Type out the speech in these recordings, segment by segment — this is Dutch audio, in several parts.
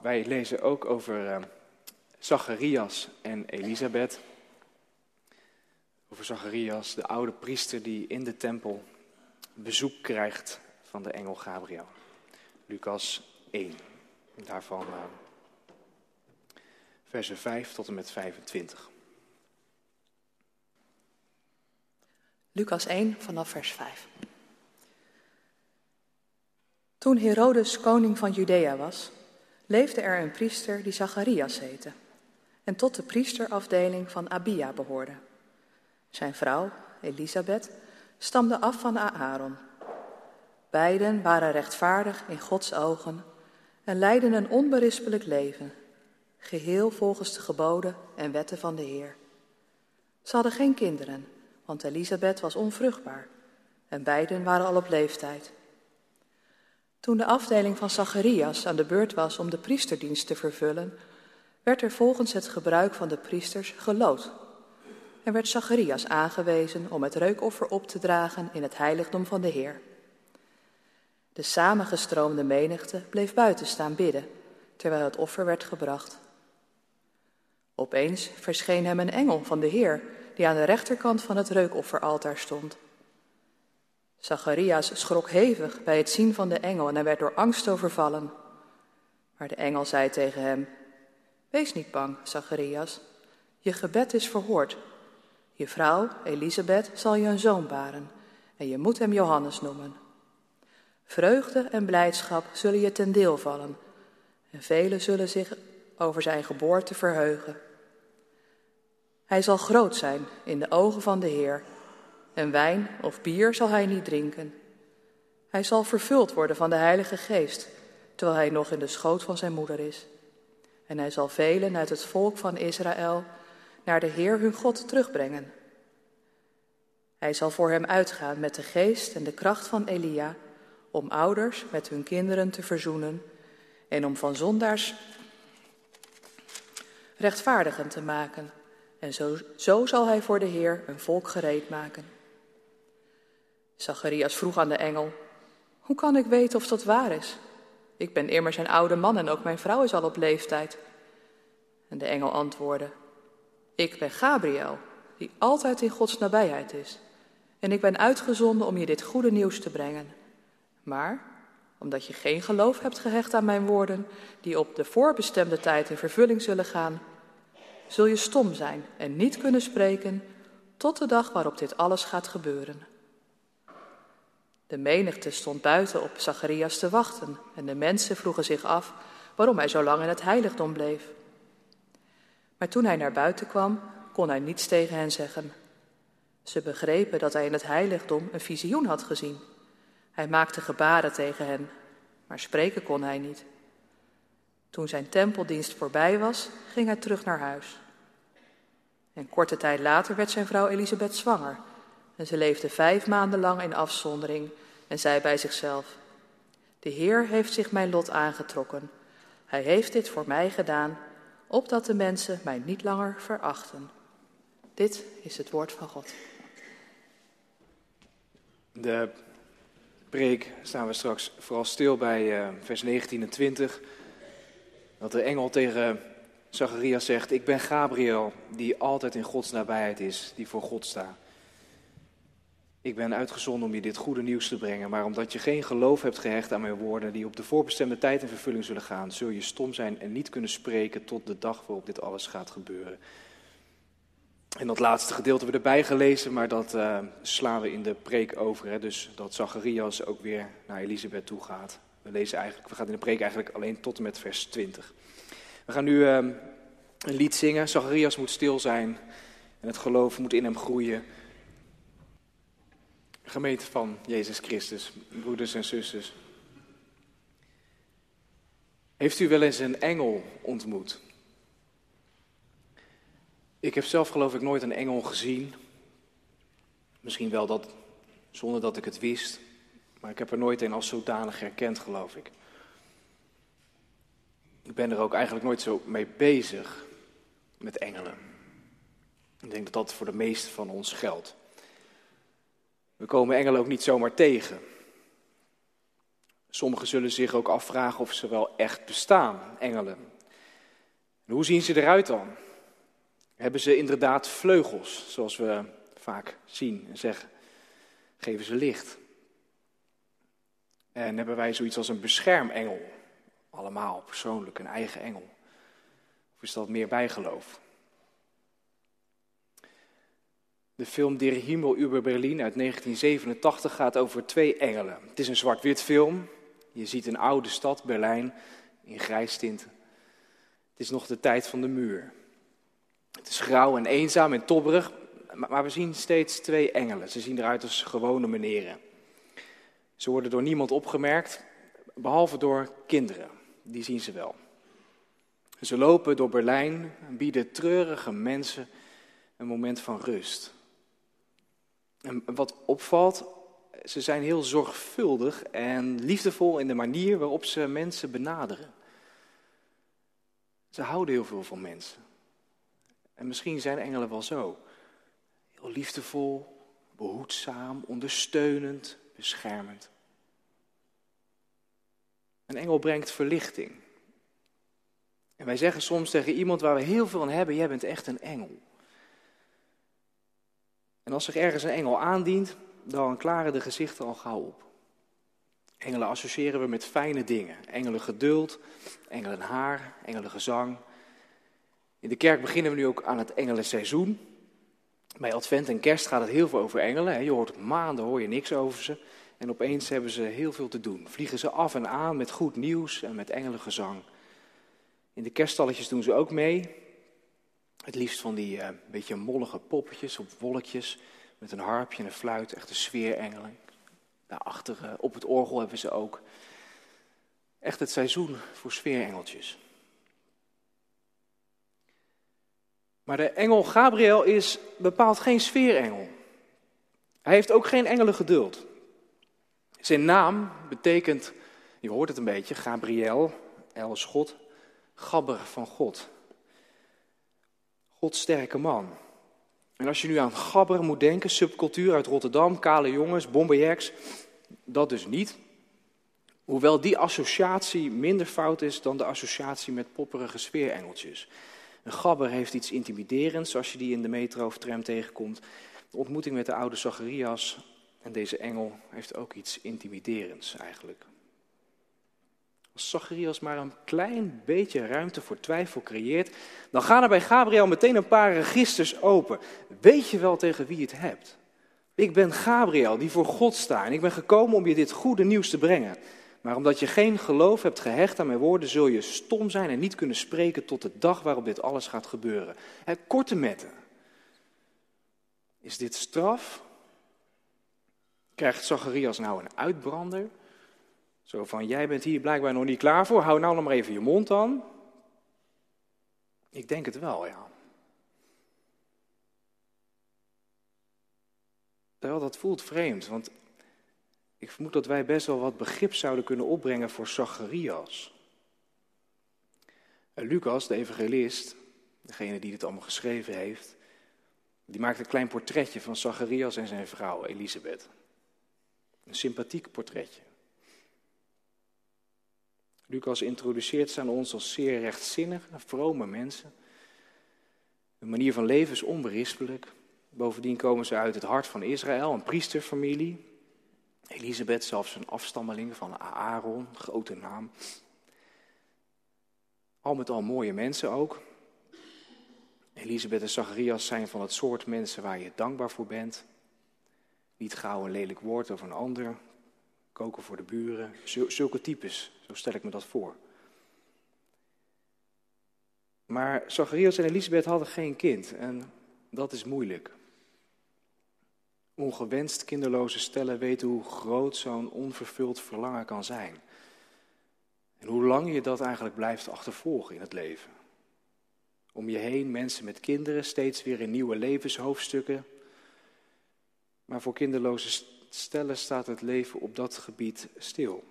wij lezen ook over uh, Zacharias en Elisabeth. Over Zacharias, de oude priester die in de tempel bezoek krijgt van de engel Gabriel. Lucas 1. Daarvan uh, versen 5 tot en met 25. Lucas 1 vanaf vers 5. Toen Herodes koning van Judea was, leefde er een priester die Zacharias heette en tot de priesterafdeling van Abia behoorde. Zijn vrouw, Elisabeth, stamde af van Aaron. Beiden waren rechtvaardig in Gods ogen en leidden een onberispelijk leven, geheel volgens de geboden en wetten van de Heer. Ze hadden geen kinderen, want Elisabeth was onvruchtbaar en beiden waren al op leeftijd. Toen de afdeling van Zacharias aan de beurt was om de priesterdienst te vervullen, werd er volgens het gebruik van de priesters gelood. En werd Zacharias aangewezen om het reukoffer op te dragen in het heiligdom van de Heer. De samengestroomde menigte bleef buiten staan bidden, terwijl het offer werd gebracht. Opeens verscheen hem een engel van de Heer, die aan de rechterkant van het reukofferaltaar stond. Zacharias schrok hevig bij het zien van de engel en werd door angst overvallen. Maar de engel zei tegen hem: Wees niet bang, Zacharias. Je gebed is verhoord. Je vrouw, Elisabeth, zal je een zoon baren en je moet hem Johannes noemen. Vreugde en blijdschap zullen je ten deel vallen en velen zullen zich over zijn geboorte verheugen. Hij zal groot zijn in de ogen van de Heer en wijn of bier zal hij niet drinken. Hij zal vervuld worden van de Heilige Geest, terwijl hij nog in de schoot van zijn moeder is. En hij zal velen uit het volk van Israël naar de Heer hun God terugbrengen. Hij zal voor hem uitgaan met de geest en de kracht van Elia, om ouders met hun kinderen te verzoenen en om van zondaars rechtvaardigen te maken. En zo, zo zal hij voor de Heer een volk gereed maken. Zacharias vroeg aan de engel: Hoe kan ik weten of dat waar is? Ik ben immers een oude man en ook mijn vrouw is al op leeftijd. En de engel antwoordde: Ik ben Gabriel, die altijd in Gods nabijheid is. En ik ben uitgezonden om je dit goede nieuws te brengen. Maar, omdat je geen geloof hebt gehecht aan mijn woorden, die op de voorbestemde tijd in vervulling zullen gaan, zul je stom zijn en niet kunnen spreken tot de dag waarop dit alles gaat gebeuren. De menigte stond buiten op Zacharias te wachten en de mensen vroegen zich af waarom hij zo lang in het heiligdom bleef. Maar toen hij naar buiten kwam, kon hij niets tegen hen zeggen. Ze begrepen dat hij in het heiligdom een visioen had gezien. Hij maakte gebaren tegen hen, maar spreken kon hij niet. Toen zijn tempeldienst voorbij was, ging hij terug naar huis. En korte tijd later werd zijn vrouw Elisabeth zwanger en ze leefde vijf maanden lang in afzondering en zei bij zichzelf: De Heer heeft zich mijn lot aangetrokken. Hij heeft dit voor mij gedaan, opdat de mensen mij niet langer verachten. Dit is het woord van God. De preek staan we straks vooral stil bij uh, vers 19 en 20. Dat de engel tegen Zacharias zegt: Ik ben Gabriel, die altijd in Gods nabijheid is, die voor God staat. Ik ben uitgezonden om je dit goede nieuws te brengen, maar omdat je geen geloof hebt gehecht aan mijn woorden, die op de voorbestemde tijd in vervulling zullen gaan, zul je stom zijn en niet kunnen spreken tot de dag waarop dit alles gaat gebeuren. En dat laatste gedeelte we erbij gelezen, maar dat uh, slaan we in de preek over. Hè? Dus dat Zacharias ook weer naar Elisabeth toe gaat. We, lezen eigenlijk, we gaan in de preek eigenlijk alleen tot en met vers 20. We gaan nu uh, een lied zingen. Zacharias moet stil zijn en het geloof moet in hem groeien. Gemeente van Jezus Christus, broeders en zusters. Heeft u wel eens een engel ontmoet? Ik heb zelf geloof ik nooit een engel gezien. Misschien wel dat, zonder dat ik het wist. Maar ik heb er nooit een als zodanig herkend, geloof ik. Ik ben er ook eigenlijk nooit zo mee bezig met engelen. Ik denk dat dat voor de meesten van ons geldt. We komen engelen ook niet zomaar tegen. Sommigen zullen zich ook afvragen of ze wel echt bestaan, engelen. En hoe zien ze eruit dan? Hebben ze inderdaad vleugels, zoals we vaak zien en zeggen? Geven ze licht? En hebben wij zoiets als een beschermengel? Allemaal persoonlijk, een eigen engel? Of is dat meer bijgeloof? De film Der Himmel über Berlin uit 1987 gaat over twee engelen. Het is een zwart-wit film. Je ziet een oude stad, Berlijn, in grijstinten. Het is nog de tijd van de muur. Het is grauw en eenzaam en tobberig, maar we zien steeds twee engelen. Ze zien eruit als gewone meneren. Ze worden door niemand opgemerkt, behalve door kinderen. Die zien ze wel. Ze lopen door Berlijn en bieden treurige mensen een moment van rust. En wat opvalt, ze zijn heel zorgvuldig en liefdevol in de manier waarop ze mensen benaderen. Ze houden heel veel van mensen. En misschien zijn engelen wel zo. Heel liefdevol, behoedzaam, ondersteunend, beschermend. Een engel brengt verlichting. En wij zeggen soms tegen iemand waar we heel veel aan hebben: Jij bent echt een engel. En als zich ergens een engel aandient, dan klaren de gezichten al gauw op. Engelen associëren we met fijne dingen. Engelen geduld, engelen haar, engelen gezang. In de kerk beginnen we nu ook aan het engelenseizoen. Bij Advent en Kerst gaat het heel veel over engelen. Je hoort maanden hoor je niks over ze. En opeens hebben ze heel veel te doen. Vliegen ze af en aan met goed nieuws en met engelengezang. In de kerststalletjes doen ze ook mee. Het liefst van die uh, beetje mollige poppetjes op wolkjes. Met een harpje en een fluit. Echte sfeerengelen. Daarachter uh, op het orgel hebben ze ook. Echt het seizoen voor sfeerengeltjes. Maar de engel Gabriel is bepaald geen sfeerengel. Hij heeft ook geen engelengeduld. Zijn naam betekent, je hoort het een beetje, Gabriel, El God, gabber van God. Gods sterke man. En als je nu aan gabber moet denken, subcultuur uit Rotterdam, kale jongens, bomberjacks, dat dus niet. Hoewel die associatie minder fout is dan de associatie met popperige sfeerengeltjes. Een gabber heeft iets intimiderends, zoals je die in de metro of tram tegenkomt. De ontmoeting met de oude Zacharias en deze engel heeft ook iets intimiderends eigenlijk. Als Zacharias maar een klein beetje ruimte voor twijfel creëert, dan gaan er bij Gabriel meteen een paar registers open. Weet je wel tegen wie je het hebt? Ik ben Gabriel, die voor God sta en ik ben gekomen om je dit goede nieuws te brengen. Maar omdat je geen geloof hebt gehecht aan mijn woorden, zul je stom zijn en niet kunnen spreken tot de dag waarop dit alles gaat gebeuren. Korte metten. Is dit straf? Krijgt Zacharias nou een uitbrander? Zo van, jij bent hier blijkbaar nog niet klaar voor, hou nou nog maar even je mond dan. Ik denk het wel, ja. Terwijl dat voelt vreemd, want ik vermoed dat wij best wel wat begrip zouden kunnen opbrengen voor Zacharias. En Lucas, de evangelist, degene die dit allemaal geschreven heeft, die maakt een klein portretje van Zacharias en zijn vrouw Elisabeth. Een sympathiek portretje. Lucas introduceert ze aan ons als zeer rechtzinnige, vrome mensen. Hun manier van leven is onberispelijk. Bovendien komen ze uit het hart van Israël, een priesterfamilie. Elisabeth, zelfs een afstammeling van Aaron, grote naam. Al met al mooie mensen ook. Elisabeth en Zacharias zijn van het soort mensen waar je dankbaar voor bent. Niet gauw een lelijk woord over een ander, koken voor de buren, zulke types, zo stel ik me dat voor. Maar Zacharias en Elisabeth hadden geen kind en dat is moeilijk. Ongewenst kinderloze stellen weten hoe groot zo'n onvervuld verlangen kan zijn. En hoe lang je dat eigenlijk blijft achtervolgen in het leven. Om je heen mensen met kinderen, steeds weer in nieuwe levenshoofdstukken. Maar voor kinderloze stellen staat het leven op dat gebied stil.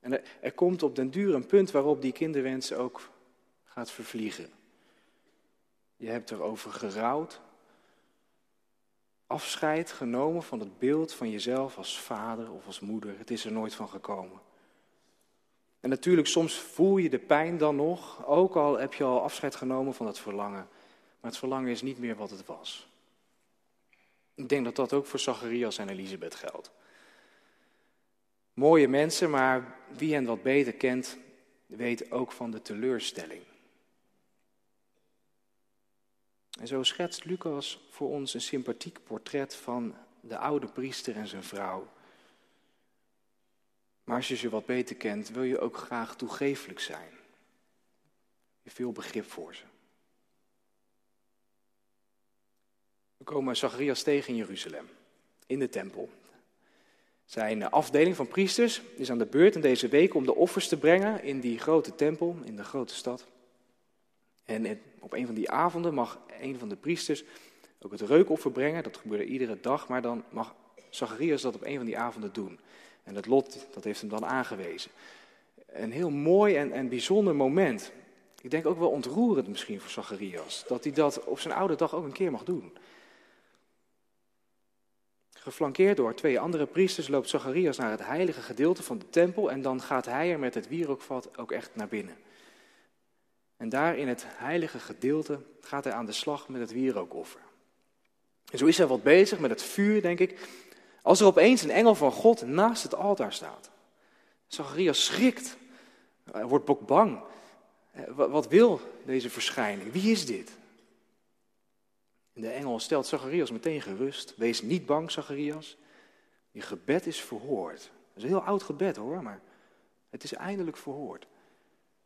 En er, er komt op den duur een punt waarop die kinderwens ook gaat vervliegen. Je hebt erover gerouwd, afscheid genomen van het beeld van jezelf als vader of als moeder. Het is er nooit van gekomen. En natuurlijk, soms voel je de pijn dan nog, ook al heb je al afscheid genomen van het verlangen. Maar het verlangen is niet meer wat het was. Ik denk dat dat ook voor Zacharias en Elisabeth geldt. Mooie mensen, maar wie hen wat beter kent, weet ook van de teleurstelling. En zo schetst Lucas voor ons een sympathiek portret van de oude priester en zijn vrouw. Maar als je ze wat beter kent, wil je ook graag toegeeflijk zijn. Je veel begrip voor ze. We komen Zacharias tegen Jeruzalem, in de tempel. Zijn afdeling van priesters is aan de beurt in deze week om de offers te brengen in die grote tempel, in de grote stad. En op een van die avonden mag een van de priesters ook het reukoffer brengen. Dat gebeurde iedere dag, maar dan mag Zacharias dat op een van die avonden doen. En het lot, dat heeft hem dan aangewezen. Een heel mooi en, en bijzonder moment. Ik denk ook wel ontroerend misschien voor Zacharias. Dat hij dat op zijn oude dag ook een keer mag doen. Geflankeerd door twee andere priesters loopt Zacharias naar het heilige gedeelte van de tempel en dan gaat hij er met het wierookvat ook echt naar binnen. En daar in het heilige gedeelte gaat hij aan de slag met het wierookoffer. En zo is hij wat bezig met het vuur, denk ik, als er opeens een engel van God naast het altaar staat. Zacharias schrikt, wordt bang. Eh, wat wil deze verschijning? Wie is dit? De engel stelt Zacharias meteen gerust. Wees niet bang, Zacharias. Je gebed is verhoord. Dat is een heel oud gebed hoor, maar het is eindelijk verhoord.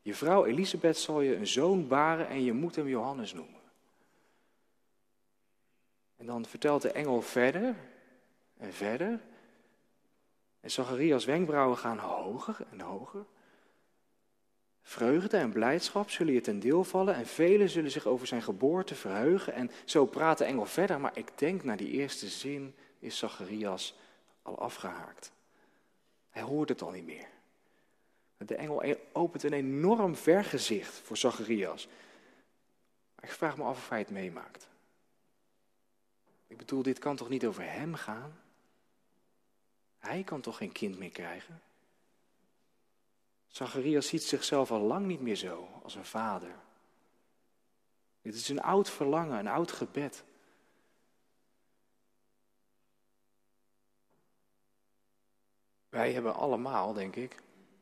Je vrouw Elisabeth zal je een zoon baren en je moet hem Johannes noemen. En dan vertelt de engel verder en verder. En Zacharias' wenkbrauwen gaan hoger en hoger. Vreugde en blijdschap zullen je ten deel vallen en velen zullen zich over zijn geboorte verheugen. En zo praat de engel verder, maar ik denk na die eerste zin is Zacharias al afgehaakt. Hij hoort het al niet meer. De engel opent een enorm vergezicht voor Zacharias. ik vraag me af of hij het meemaakt. Ik bedoel, dit kan toch niet over hem gaan? Hij kan toch geen kind meer krijgen? Zacharias ziet zichzelf al lang niet meer zo als een vader. Dit is een oud verlangen, een oud gebed. Wij hebben allemaal, denk ik,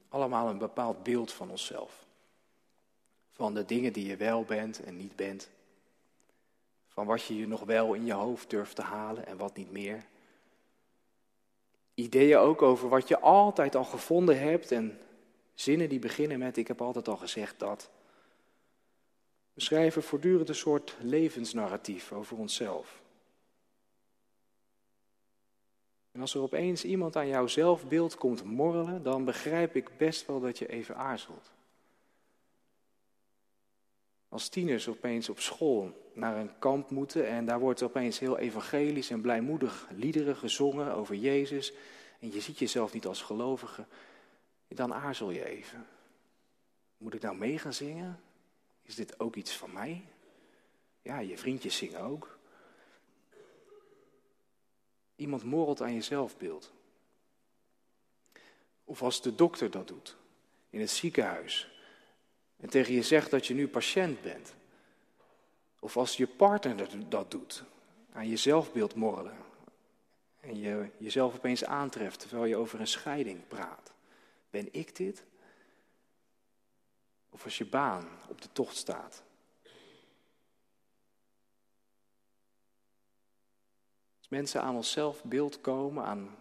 allemaal een bepaald beeld van onszelf. Van de dingen die je wel bent en niet bent. Van wat je je nog wel in je hoofd durft te halen en wat niet meer. Ideeën ook over wat je altijd al gevonden hebt en zinnen die beginnen met ik heb altijd al gezegd dat. We schrijven voortdurend een soort levensnarratief over onszelf. En als er opeens iemand aan jouw zelfbeeld komt morrelen, dan begrijp ik best wel dat je even aarzelt. Als tieners opeens op school naar een kamp moeten en daar wordt opeens heel evangelisch en blijmoedig liederen gezongen over Jezus en je ziet jezelf niet als gelovige, dan aarzel je even. Moet ik nou mee gaan zingen? Is dit ook iets van mij? Ja, je vriendjes zingen ook. Iemand morrelt aan je zelfbeeld. Of als de dokter dat doet, in het ziekenhuis. En tegen je zegt dat je nu patiënt bent. Of als je partner dat doet, aan je zelfbeeld morrelen. En je jezelf opeens aantreft terwijl je over een scheiding praat. Ben ik dit? Of als je baan op de tocht staat. Als mensen aan onszelf beeld komen, aan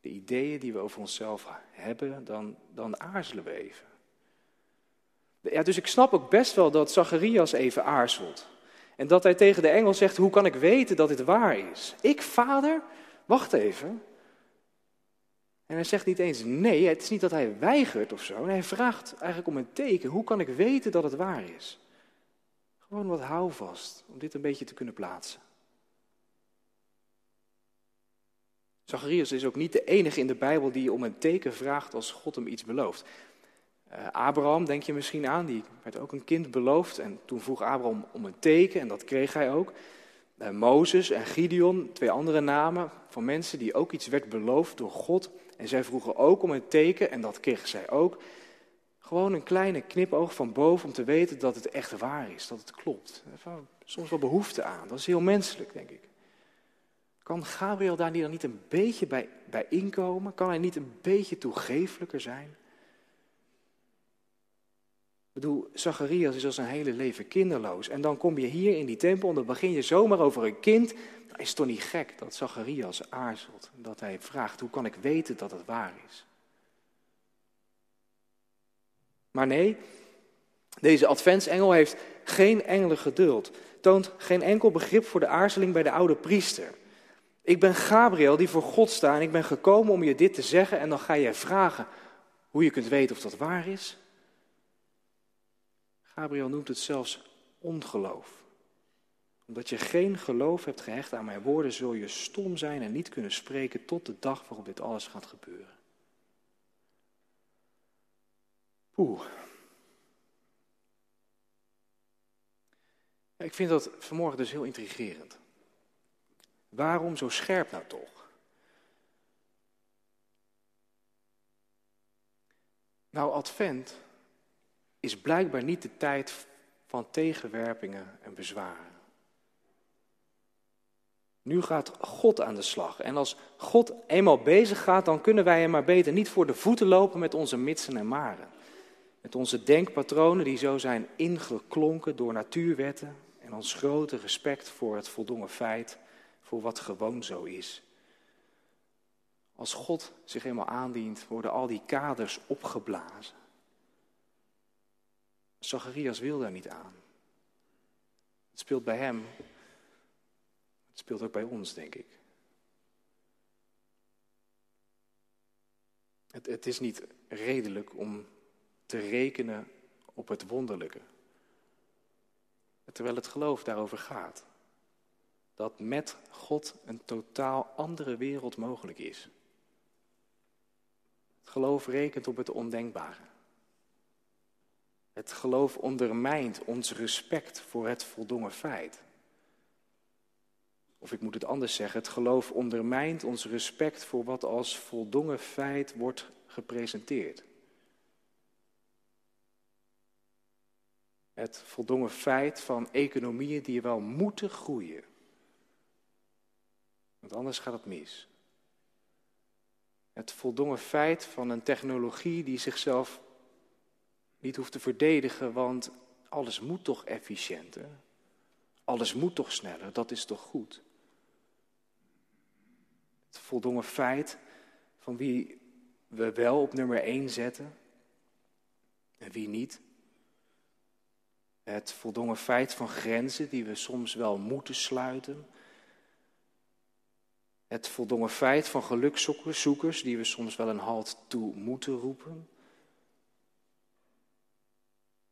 de ideeën die we over onszelf hebben, dan, dan aarzelen we even. Ja, dus ik snap ook best wel dat Zacharias even aarzelt. En dat hij tegen de engel zegt, hoe kan ik weten dat dit waar is? Ik, vader? Wacht even. En hij zegt niet eens nee, het is niet dat hij weigert of zo. Hij vraagt eigenlijk om een teken. Hoe kan ik weten dat het waar is? Gewoon wat houvast om dit een beetje te kunnen plaatsen. Zacharias is ook niet de enige in de Bijbel die om een teken vraagt als God hem iets belooft. Uh, Abraham, denk je misschien aan, die werd ook een kind beloofd. En toen vroeg Abraham om een teken en dat kreeg hij ook. Uh, Mozes en Gideon, twee andere namen van mensen die ook iets werd beloofd door God. En zij vroegen ook om een teken en dat kregen zij ook. Gewoon een kleine knipoog van boven om te weten dat het echt waar is, dat het klopt. Soms wel behoefte aan, dat is heel menselijk, denk ik. Kan Gabriel daar niet een beetje bij, bij inkomen? Kan hij niet een beetje toegefelijker zijn? Ik bedoel, Zacharias is al zijn hele leven kinderloos. En dan kom je hier in die tempel en dan begin je zomaar over een kind. Dan is toch niet gek dat Zacharias aarzelt. Dat hij vraagt, hoe kan ik weten dat het waar is? Maar nee, deze adventsengel heeft geen engelen geduld. Toont geen enkel begrip voor de aarzeling bij de oude priester. Ik ben Gabriel die voor God sta en ik ben gekomen om je dit te zeggen en dan ga je vragen hoe je kunt weten of dat waar is. Gabriel noemt het zelfs ongeloof. Omdat je geen geloof hebt gehecht aan mijn woorden, zul je stom zijn en niet kunnen spreken tot de dag waarop dit alles gaat gebeuren. Oeh. ik vind dat vanmorgen dus heel intrigerend. Waarom zo scherp nou toch? Nou, Advent is blijkbaar niet de tijd van tegenwerpingen en bezwaren. Nu gaat God aan de slag. En als God eenmaal bezig gaat, dan kunnen wij hem maar beter niet voor de voeten lopen met onze mitsen en maren. Met onze denkpatronen die zo zijn ingeklonken door natuurwetten en ons grote respect voor het voldongen feit, voor wat gewoon zo is. Als God zich eenmaal aandient, worden al die kaders opgeblazen. Zacharias wil daar niet aan. Het speelt bij hem. Het speelt ook bij ons, denk ik. Het, het is niet redelijk om te rekenen op het wonderlijke. Terwijl het geloof daarover gaat. Dat met God een totaal andere wereld mogelijk is. Het geloof rekent op het ondenkbare. Het geloof ondermijnt ons respect voor het voldongen feit. Of ik moet het anders zeggen, het geloof ondermijnt ons respect voor wat als voldongen feit wordt gepresenteerd. Het voldongen feit van economieën die wel moeten groeien. Want anders gaat het mis. Het voldongen feit van een technologie die zichzelf niet hoeft te verdedigen, want alles moet toch efficiënter? Alles moet toch sneller? Dat is toch goed? Het voldongen feit van wie we wel op nummer 1 zetten en wie niet. Het voldongen feit van grenzen die we soms wel moeten sluiten. Het voldongen feit van gelukzoekers die we soms wel een halt toe moeten roepen.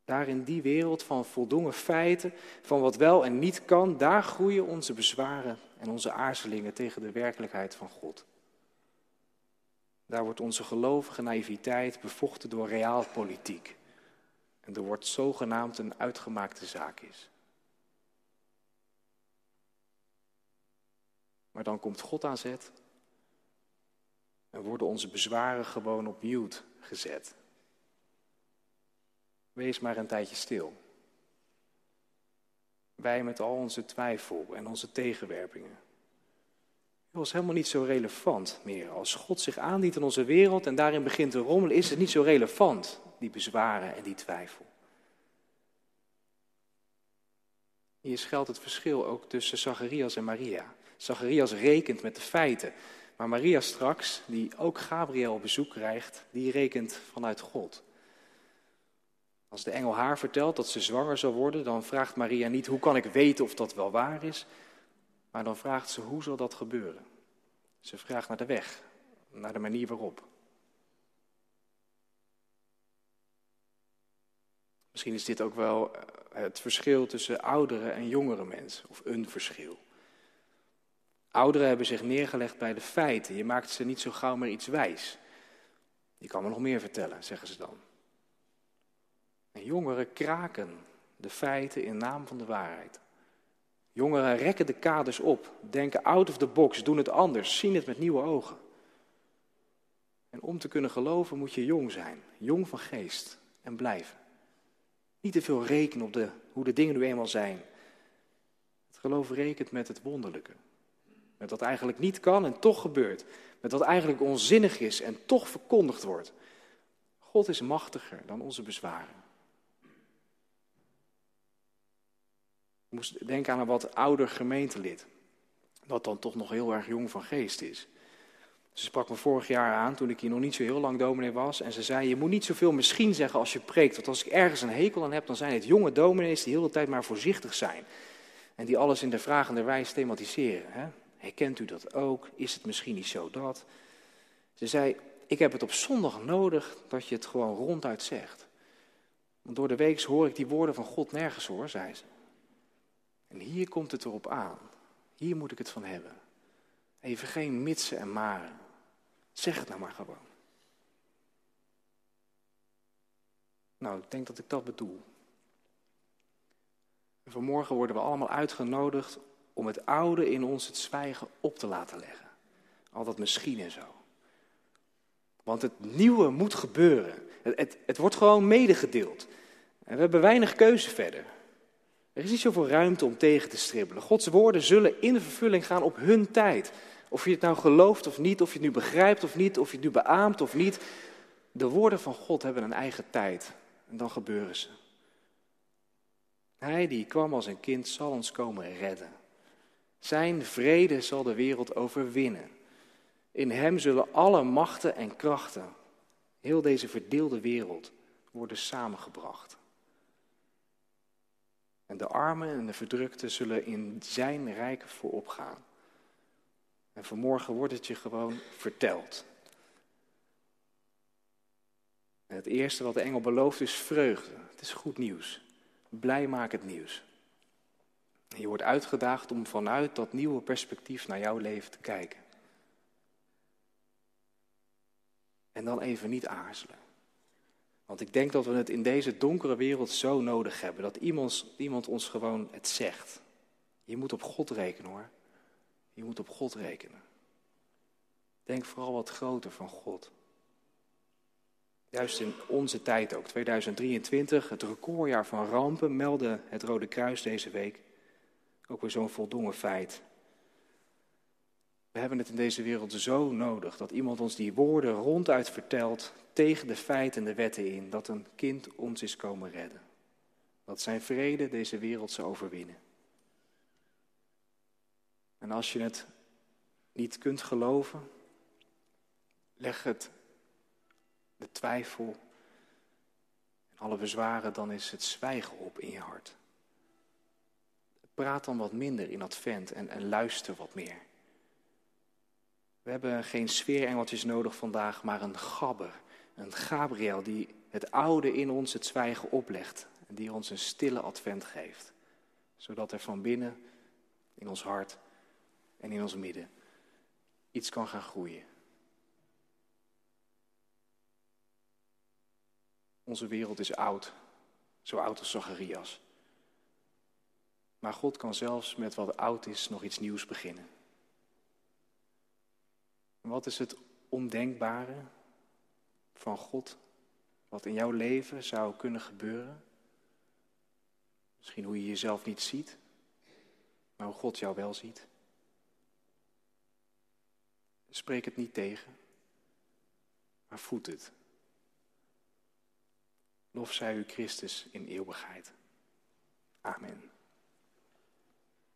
Daar in die wereld van voldongen feiten, van wat wel en niet kan, daar groeien onze bezwaren en onze aarzelingen tegen de werkelijkheid van God. Daar wordt onze gelovige naïviteit bevochten door realpolitiek. En er wordt zogenaamd een uitgemaakte zaak is. Maar dan komt God aan zet en worden onze bezwaren gewoon op mute gezet. Wees maar een tijdje stil. Wij met al onze twijfel en onze tegenwerpingen. Het was helemaal niet zo relevant meer. Als God zich aandient in onze wereld en daarin begint te rommelen, is het niet zo relevant, die bezwaren en die twijfel. Hier schuilt het verschil ook tussen Zacharias en Maria. Zacharias rekent met de feiten, maar Maria straks, die ook Gabriel bezoek krijgt, die rekent vanuit God. Als de engel haar vertelt dat ze zwanger zal worden, dan vraagt Maria niet hoe kan ik weten of dat wel waar is, maar dan vraagt ze hoe zal dat gebeuren. Ze vraagt naar de weg, naar de manier waarop. Misschien is dit ook wel eh, het verschil tussen oudere en jongere mensen, of een verschil. Ouderen hebben zich neergelegd bij de feiten. Je maakt ze niet zo gauw meer iets wijs. Je kan me nog meer vertellen, zeggen ze dan. En jongeren kraken de feiten in naam van de waarheid. Jongeren rekken de kaders op, denken out of the box, doen het anders, zien het met nieuwe ogen. En om te kunnen geloven moet je jong zijn, jong van geest, en blijven. Niet te veel rekenen op de, hoe de dingen nu eenmaal zijn. Het geloof rekent met het wonderlijke. Met wat eigenlijk niet kan en toch gebeurt. Met wat eigenlijk onzinnig is en toch verkondigd wordt. God is machtiger dan onze bezwaren. Moest denken aan een wat ouder gemeentelid. Dat dan toch nog heel erg jong van geest is. Ze sprak me vorig jaar aan toen ik hier nog niet zo heel lang dominee was. En ze zei: Je moet niet zoveel misschien zeggen als je preekt. Want als ik ergens een hekel aan heb, dan zijn het jonge dominees die de hele tijd maar voorzichtig zijn. En die alles in de vragende wijze thematiseren. Hè? Herkent u dat ook? Is het misschien niet zo dat? Ze zei: Ik heb het op zondag nodig dat je het gewoon ronduit zegt. Want door de week hoor ik die woorden van God nergens hoor, zei ze. En hier komt het erop aan. Hier moet ik het van hebben. Even geen mitsen en maren. Zeg het nou maar gewoon. Nou, ik denk dat ik dat bedoel. En vanmorgen worden we allemaal uitgenodigd om het oude in ons het zwijgen op te laten leggen. Al dat misschien en zo. Want het nieuwe moet gebeuren. Het, het wordt gewoon medegedeeld. En we hebben weinig keuze verder. Er is niet zoveel ruimte om tegen te stribbelen. Gods woorden zullen in vervulling gaan op hun tijd. Of je het nou gelooft of niet, of je het nu begrijpt of niet, of je het nu beaamt of niet. De woorden van God hebben een eigen tijd. En dan gebeuren ze. Hij die kwam als een kind zal ons komen redden. Zijn vrede zal de wereld overwinnen. In hem zullen alle machten en krachten, heel deze verdeelde wereld, worden samengebracht. En de armen en de verdrukten zullen in zijn rijk voorop gaan. En vanmorgen wordt het je gewoon verteld. En het eerste wat de engel belooft is vreugde. Het is goed nieuws. Blij maak het nieuws. En je wordt uitgedaagd om vanuit dat nieuwe perspectief naar jouw leven te kijken. En dan even niet aarzelen. Want ik denk dat we het in deze donkere wereld zo nodig hebben. Dat iemand, iemand ons gewoon het zegt. Je moet op God rekenen hoor. Je moet op God rekenen. Denk vooral wat groter van God. Juist in onze tijd ook, 2023, het recordjaar van rampen, meldde het Rode Kruis deze week. Ook weer zo'n voldongen feit. We hebben het in deze wereld zo nodig dat iemand ons die woorden ronduit vertelt tegen de feiten en de wetten in, dat een kind ons is komen redden. Dat zijn vrede deze wereld zou overwinnen. En als je het niet kunt geloven, leg het, de twijfel en alle bezwaren, dan is het zwijgen op in je hart. Praat dan wat minder in advent en, en luister wat meer. We hebben geen sfeerengeltjes nodig vandaag, maar een gabber, een Gabriel die het oude in ons het zwijgen oplegt en die ons een stille advent geeft, zodat er van binnen in ons hart en in ons midden iets kan gaan groeien. Onze wereld is oud, zo oud als Zacharias. Maar God kan zelfs met wat oud is nog iets nieuws beginnen. Wat is het ondenkbare van God, wat in jouw leven zou kunnen gebeuren? Misschien hoe je jezelf niet ziet, maar hoe God jou wel ziet. Spreek het niet tegen, maar voed het. Lof zij u Christus in eeuwigheid. Amen.